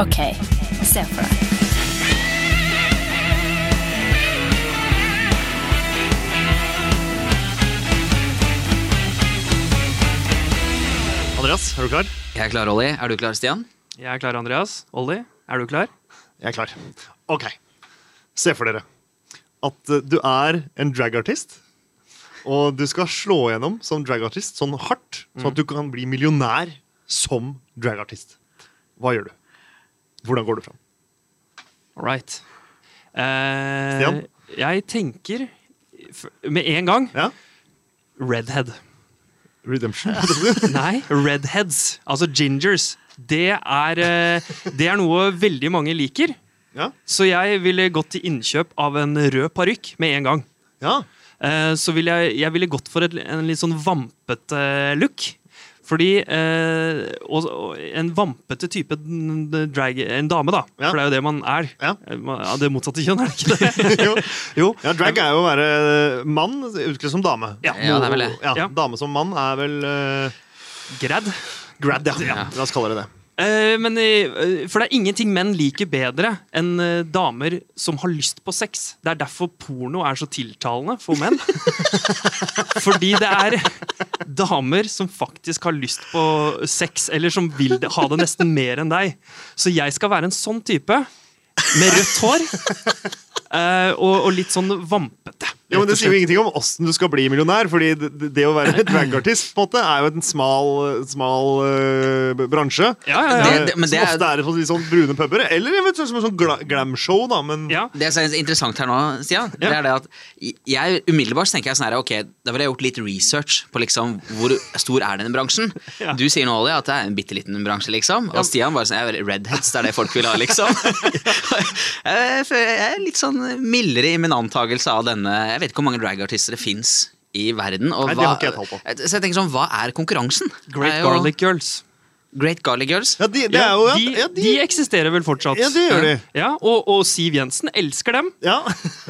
OK, se for deg. Andreas, er du klar? Jeg er klar, Olli. Er du klar, Stian? Jeg er klar, Andreas. Olli, er du klar? Jeg er klar. Ok. Se for dere at eh, du er en dragartist. Og du skal slå gjennom som dragartist sånn hardt, sånn at du kan bli millionær som dragartist. Hva gjør du? Hvordan går du fram? All right. Eh, Stian? jeg tenker med en gang Ja? redhead. Redemption? Nei, redheads. Altså gingers. Det er, eh, det er noe veldig mange liker. ja? Så jeg ville gått til innkjøp av en rød parykk med en gang. ja. Eh, så ville jeg, jeg ville gått for et, en litt sånn vampete look. Fordi eh, og, og En vampete type drag En dame, da. Ja. For det er jo det man er. Ja. Eh, ja, det motsatte kjønn, er det ikke det? Jo. jo. ja, drag er jo å være mann utkledd som dame. Ja. Ja, det er vel det. Ja. Dame som mann er vel uh, Grad. grad, ja. Ja. La oss kalle det det. Eh, men, eh, for det er ingenting menn liker bedre enn eh, damer som har lyst på sex. Det er derfor porno er så tiltalende for menn. Fordi det er damer som faktisk har lyst på sex, eller som vil ha det nesten mer enn deg. Så jeg skal være en sånn type. Med rødt hår. og, og litt sånn vampete. Jo, men Det sier jo ingenting om åssen du skal bli millionær. fordi det, det å være dragartist på en måte er jo en smal, smal uh, bransje. Ja, ja, ja. Det- det- men det som er- ofte er på sånn brune puber. Eller eventuelt som en sånn gla glamshow, da. Men ja. Det som er interessant her nå, Stian, det er det at jeg umiddelbart tenker jeg sånn her, ok, da ville jeg gjort litt research på liksom hvor stor er denne bransjen. Ja. Du sier nå, Ollie, at det er en bitte liten bransje, liksom. Og Stian bare sånn, jeg er redheads, det er det folk vil ha, liksom. jeg er litt sånn mildere i min antagelse av denne. Jeg vet ikke hvor mange dragartister det fins i verden. Og Nei, det har ikke jeg på. Så jeg tenker sånn, hva er konkurransen? Great er jo- Garlic Girls. Great Garlic Girls? ja, de, det er jo ja, de, ja, de eksisterer vel fortsatt. ja, det gjør de. Ja, og, og Siv Jensen elsker dem. Ja.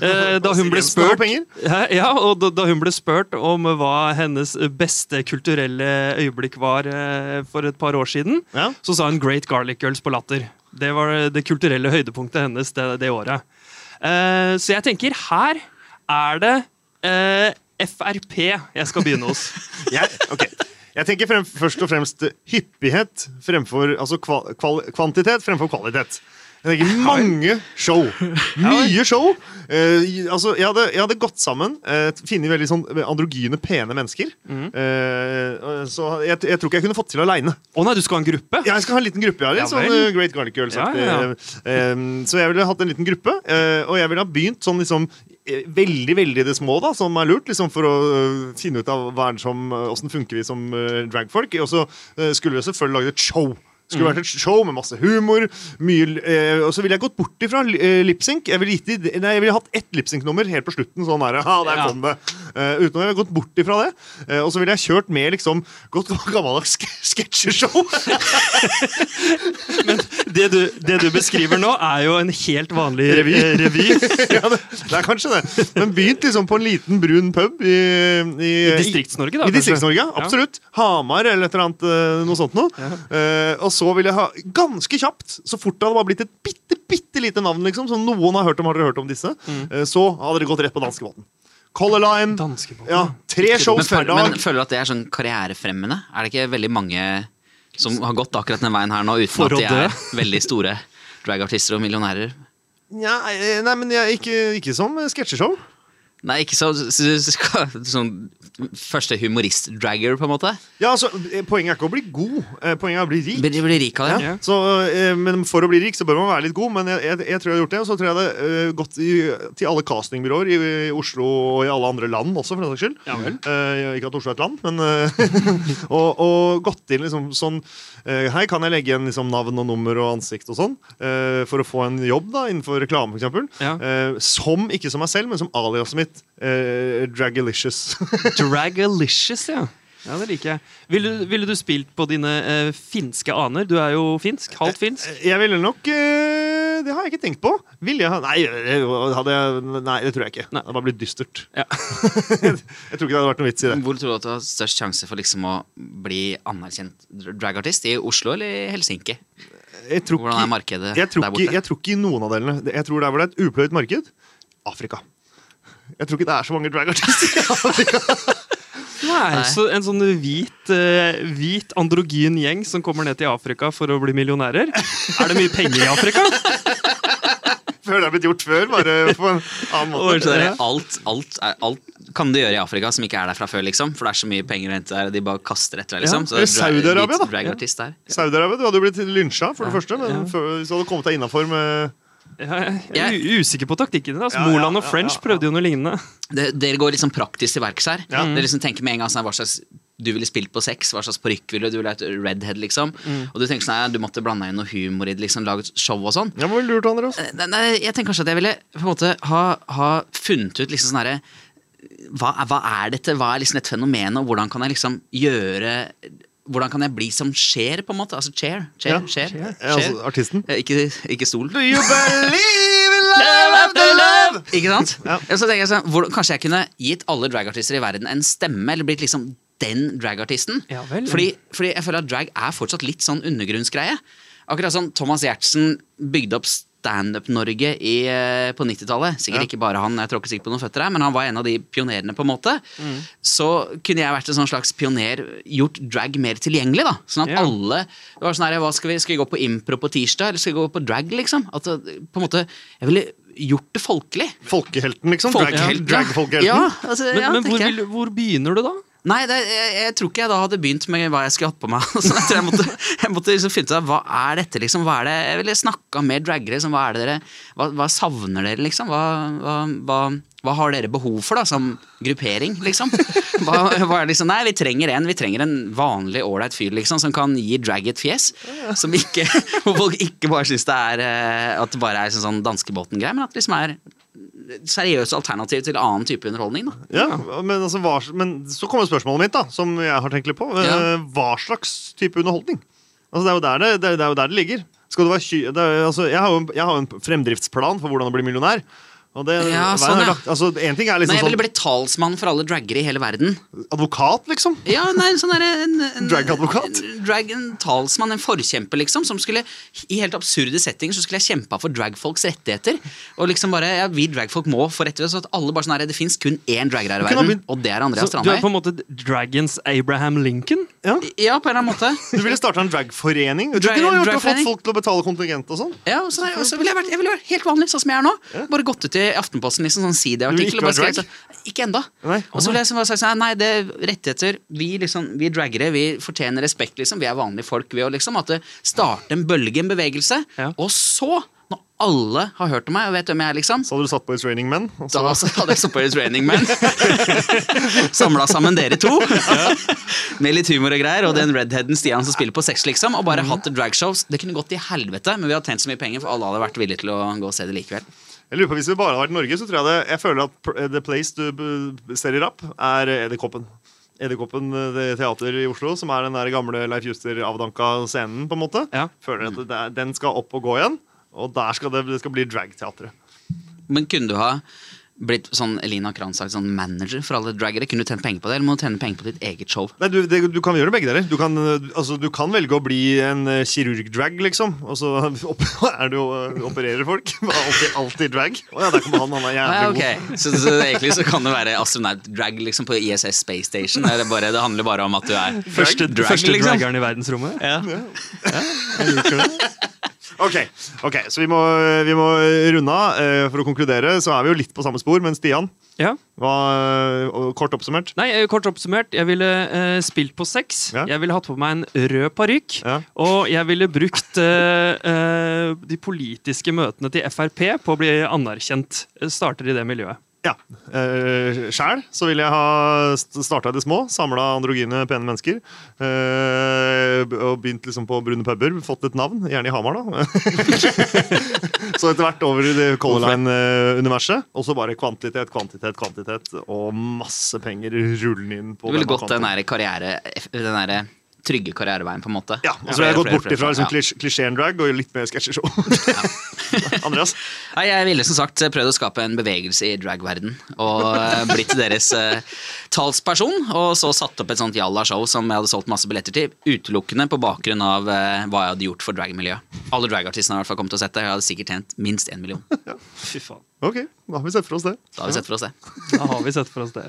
Eh, da hun ble spurt. Ja, ja, og da, da hun ble spurt om hva hennes beste kulturelle øyeblikk var eh, for et par år siden, Ja. så sa hun 'Great Garlic Girls' på Latter. Det var det kulturelle høydepunktet hennes det, det året. Eh, så jeg tenker her er det eh, Frp jeg skal begynne hos. Jeg, okay. jeg tenker frem, først og fremst hyppighet fremfor Altså kva, kval, kvantitet fremfor kvalitet. Jeg tenker mange show. Mye show. Eh, altså, jeg, hadde, jeg hadde gått sammen, uh, funnet veldig sånn androgyne, pene mennesker. Eh, så jeg, jeg tror ikke jeg kunne fått til aleine. Å nei, du skal ha en gruppe? Ja, jeg skal ha en liten gruppe. Ja, litt Ja sånn eh, Great Garlic Girls. Ja, ja, ja. så jeg ville hatt en liten gruppe, eh, og jeg ville ha begynt sånn liksom eh, veldig veldig det små, da, som er lurt, liksom for å eh, finne ut av hva som, eh, hvordan funker vi som eh, dragfolk. Og så eh, skulle vi selvfølgelig lage et show. Det skulle vært et show med masse humor. Mye, eh, og så ville jeg gått bort ifra eh, lipsync. Jeg ville gitt nei, jeg ville hatt ett lipsync-nummer helt på slutten. Sånn der, ha, der kom det. Eh, uten å ha gått bort ifra det. Eh, og så ville jeg kjørt med liksom godt gammeldags sketsjeshow. sketsjeshow. Det du, det du beskriver nå, er jo en helt vanlig Revy. eh, revy. ja, det, det er kanskje det. Men begynt liksom på en liten brun pub i, i, I Distrikts-Norge, da, I? Distrikts-Norge, ja, absolutt. Hamar eller et eller annet eh, noe sånt noe. Eh, og så vil jeg ha ganske kjapt, så fort det hadde bare blitt et bitte, bitte lite navn, liksom, som noen har hørt om, har dere hørt om disse, Mm. uh, så hadde det gått rett på danskebåten. Color Line. Danskebåten. Ja, tre Men, shows per dag. men føler du at det er sånn karrierefremmende? Er det ikke veldig mange som har gått akkurat den veien her nå, uten For at de er veldig store dragartister og millionærer? Ja, eh, nei, men jeg, ikke, ikke som sketsjeshow. Nei, ikke så, så, så, så, sånn første humorist-dragger, på en måte. Ja, altså, eh, Poenget er ikke å bli god, eh, poenget er å bli rik. Bli, bli rik av det? Ja. Så, eh, men For å bli rik så bør man være litt god, men jeg, jeg, jeg tror jeg har gjort det. Og så tror jeg det eh, gått i, til alle castingbyråer i, i Oslo og i alle andre land også, for den saks skyld. Ja vel. Eh, ikke at Oslo er et land, men uh, og, og gått inn liksom sånn uh, Hei, kan jeg legge igjen liksom, navn og nummer og ansikt og sånn? eh, for å få en jobb da, innenfor reklame, f.eks. Ja. Uh, som ikke som meg selv, men som aliaset mitt. Uh, Dragalicious. Dragalicious, ja. Ja, Det liker jeg. Ville, ville du spilt på dine eh, finske aner? Du er jo finsk. Halvt finsk. Jeg ville nok eh, Det har jeg ikke tenkt på. Ville jeg ha Nei, eh, hadde jeg, nei det tror jeg ikke. Det hadde bare blitt dystert. Ja. jeg tror ikke det hadde vært noe vits i det. Hvor tror du at du har størst sjanse for liksom å bli anerkjent dragartist? I Oslo eller i Helsinki? Jeg tror Hvordan er markedet jeg tror der borte? jeg tror ikke i noen av delene. Jeg tror der hvor det er et upløyd marked Afrika. Jeg tror ikke det er så mange dragartister i Afrika. Nei, Nei. så en sånn hvit, uh, hvit androgyn gjeng som kommer ned til Afrika for å bli millionærer. Er det mye penger i Afrika? Før det er blitt gjort før, bare på en annen måte. alt, alt, alt kan du gjøre i Afrika som ikke er der fra før, liksom. For det er så mye penger å hente der, og de bare kaster etter deg, liksom. Ja, Saudi-Arabia, da. Saudi-Arabia, du hadde jo blitt lynsja, for det første. Men Ja. før, hvis du hadde kommet deg innafor med Jeg er usikker på taktikken. Altså, Ja, ja, Moland og French ja, ja. prøvde jo noe lignende. Dere går liksom praktisk til verks her. Ja. Dere liksom tenker med en gang sånn, hva slags du ville spilt på sex, hva slags parykk ville du? Du ville hatt redhead, liksom. Og du tenker sånn, nei, du måtte blande inn noe humor i det, liksom, lage show og sånn. Ja, men lurt, Andreas. Nei, nei, jeg tenker kanskje at jeg ville på en måte ha, ha funnet ut liksom sånn herre hva, hva er dette, hva er liksom et fenomen, og hvordan kan jeg liksom gjøre Hvordan kan jeg bli som Cher, på en måte? Altså Cher. Cher, Ja, Cher, Ja, Cher. altså, artisten. Eh, Ikke, ikke stol. Do you believe in love after love? Ikke sant? Ja. Ja, Så tenker jeg sånn, hvor, Kanskje jeg kunne gitt alle dragartister i verden en stemme, eller blitt liksom den dragartisten. Ja vel. fordi, fordi jeg føler at drag er fortsatt litt sånn undergrunnsgreie. Akkurat som Thomas Giertsen bygde opp Standup-Norge eh, på 90-tallet. Sikkert Ja. ikke bare han, jeg tråkker sikkert på noen føtter her, men han var en av de pionerene. på en måte Mm. Så kunne jeg vært en sånn slags pioner, gjort drag mer tilgjengelig. da Sånn at yeah. alle det var sånn her, hva skal, vi, skal vi gå på impro på tirsdag, eller skal vi gå på drag? liksom At på en måte Jeg ville gjort det folkelig. Folkehelten, liksom. Drag, Folkehelten. Drag-folkehelten. Ja, altså, Men, ja, men hvor, vil, hvor begynner du da? Nei, det, jeg, jeg tror ikke jeg da hadde begynt med hva jeg skulle hatt på meg. Så jeg tror jeg måtte, jeg måtte liksom finne ut av hva er dette, liksom. Hva er det, jeg ville snakka med draggere. Liksom, hva er det dere hva, hva savner dere, liksom? Hva, hva, hva, hva har dere behov for, da, som gruppering, liksom? Hva, hva er det liksom? Nei, vi trenger en Vi trenger en vanlig ålreit fyr, liksom, som kan gi drag et fjes. Som ikke, hvor folk ikke bare syns det er eh, At det bare er sånn danskebåten-greier, men at det liksom er seriøse alternativ til annen type underholdning. da Ja, men, altså, hva, men så kommer spørsmålet mitt, da, som jeg har tenkt litt på. Eh, Ja. Hva slags type underholdning? Altså, det, er jo der det, det, det jo der det ligger. Det er, altså, jeg, har jo, jeg har en fremdriftsplan for hvordan å bli millionær. Og det, Ja, sånn, ja. lagt- altså, en ting er Men liksom jeg ville sånn blitt talsmann for alle draggere i hele verden. advokat, liksom. Ja, nei, en sånn en, en, Drag-advokat? Drag, en talsmann, en forkjemper, liksom. Som skulle, I helt absurde settinger så skulle jeg kjempa for dragfolks rettigheter. Og liksom bare, ja, Vi dragfolk må få rettigheter, så at alle bare sånn her, det fins kun én dragger her i verden, begynt- og det er Andreas Strandheim. du er på en måte Dragons Abraham Lincoln? Ja. Ja, på en eller annen måte. Du ville starta en dragforening? Du Drag- kunne ha gjort det, fått folk til å betale kontingent og sånn. Ja, og så, der, og så ville jeg, vært, jeg ville vært helt vanlig, sånn som jeg er nå. Bare gått ut i Aftenposten, liksom, sånn sideartikkel. ikke bare skrevet sånn, Ikke enda. Nei. Og så ville jeg liksom bare sagt sånn, nei, det er rettigheter. Vi liksom, vi draggere vi fortjener respekt, liksom. Vi er vanlige folk. Vi, òg, liksom, at det starter en bølge, en bevegelse. Ja. Og så, når alle har hørt om meg og vet hvem jeg er, liksom Så hadde du satt på It's Raining Men. så- da hadde jeg satt på It's Raining Men. Samla sammen dere to. Med litt humor og greier. Og den redheaden Stian som spiller på sex, liksom. Og bare hatt dragshows. Det kunne gått i helvete, men vi hadde tjent så mye penger, for alle hadde vært villige til å gå og se det likevel. Jeg lurer på Hvis vi bare hadde vært i Norge, så tror jeg det Jeg føler at pr- The Place du ser i rapp, er Edderkoppen. Edderkoppen eh, teater i Oslo, som er den der gamle Leif Juster-avdanka scenen. på en måte Ja. Føler at det Den skal opp og gå igjen, og der skal det, det skal bli dragteatret. Men kunne du ha blitt sånn Elina Kranz sagt, sånn manager for alle draggere? Kunne du tjent penger på det, eller må du tjene penger på ditt eget show? Nei, du, det, du kan gjøre begge deler. Du kan, eh, altså, du kan velge å bli en uh, kirurg-drag, liksom. Og så opp, er du uh, eh, opererer folk. Alltid, alltid drag. Å ja, der kommer han. Han er Ah, jævlig ja, god. ok. så, så egentlig så kan det være astronaut-drag liksom, på ISS Space Station. Det, bare, det handler bare om at du er Første, drag, første liksom. draggeren i verdensrommet? Ja. Ok, ok, så vi må, vi må runde av. Eh, For å konkludere så er vi jo litt på samme spor, men Stian, Ja. hva, kort oppsummert Nei, eh, Kort oppsummert, jeg ville uh, spilt på sex. Ja. Jeg ville hatt på meg en rød parykk. Ja. Og jeg ville brukt uh, uh, de politiske møtene til Frp på å bli anerkjent. Starter i det miljøet. Ja. Eh, Sjæl så vil jeg ha starta i det små. Samla androgyne, pene mennesker. Eh, og begynt liksom på brune puber. Fått et navn, gjerne i Hamar, da. så etter hvert over i det Color Line-universet. Og så bare kvantitet, kvantitet, kvantitet. Og masse penger rullende inn. på Du ville gått den der karriere Den der trygge karriereveien, på en måte. Ja, og så har jeg gått bort ifra liksom, ja. klisjeen drag og litt mer sketsjeshow. Andreas? Nei, Jeg ville som sagt prøvd å skape en bevegelse i dragverden og eh, blitt deres uh, talsperson. Og så satt opp et sånt jalla show som jeg hadde solgt masse billetter til, utelukkende på bakgrunn av uh, hva jeg hadde gjort for dragmiljøet. Alle dragartistene har i hvert fall kommet til å sett det. Jeg hadde sikkert tjent minst én million. Fy faen. Ok, da har vi sett for oss det. Da har vi sett for oss det. Da har vi sett for oss det.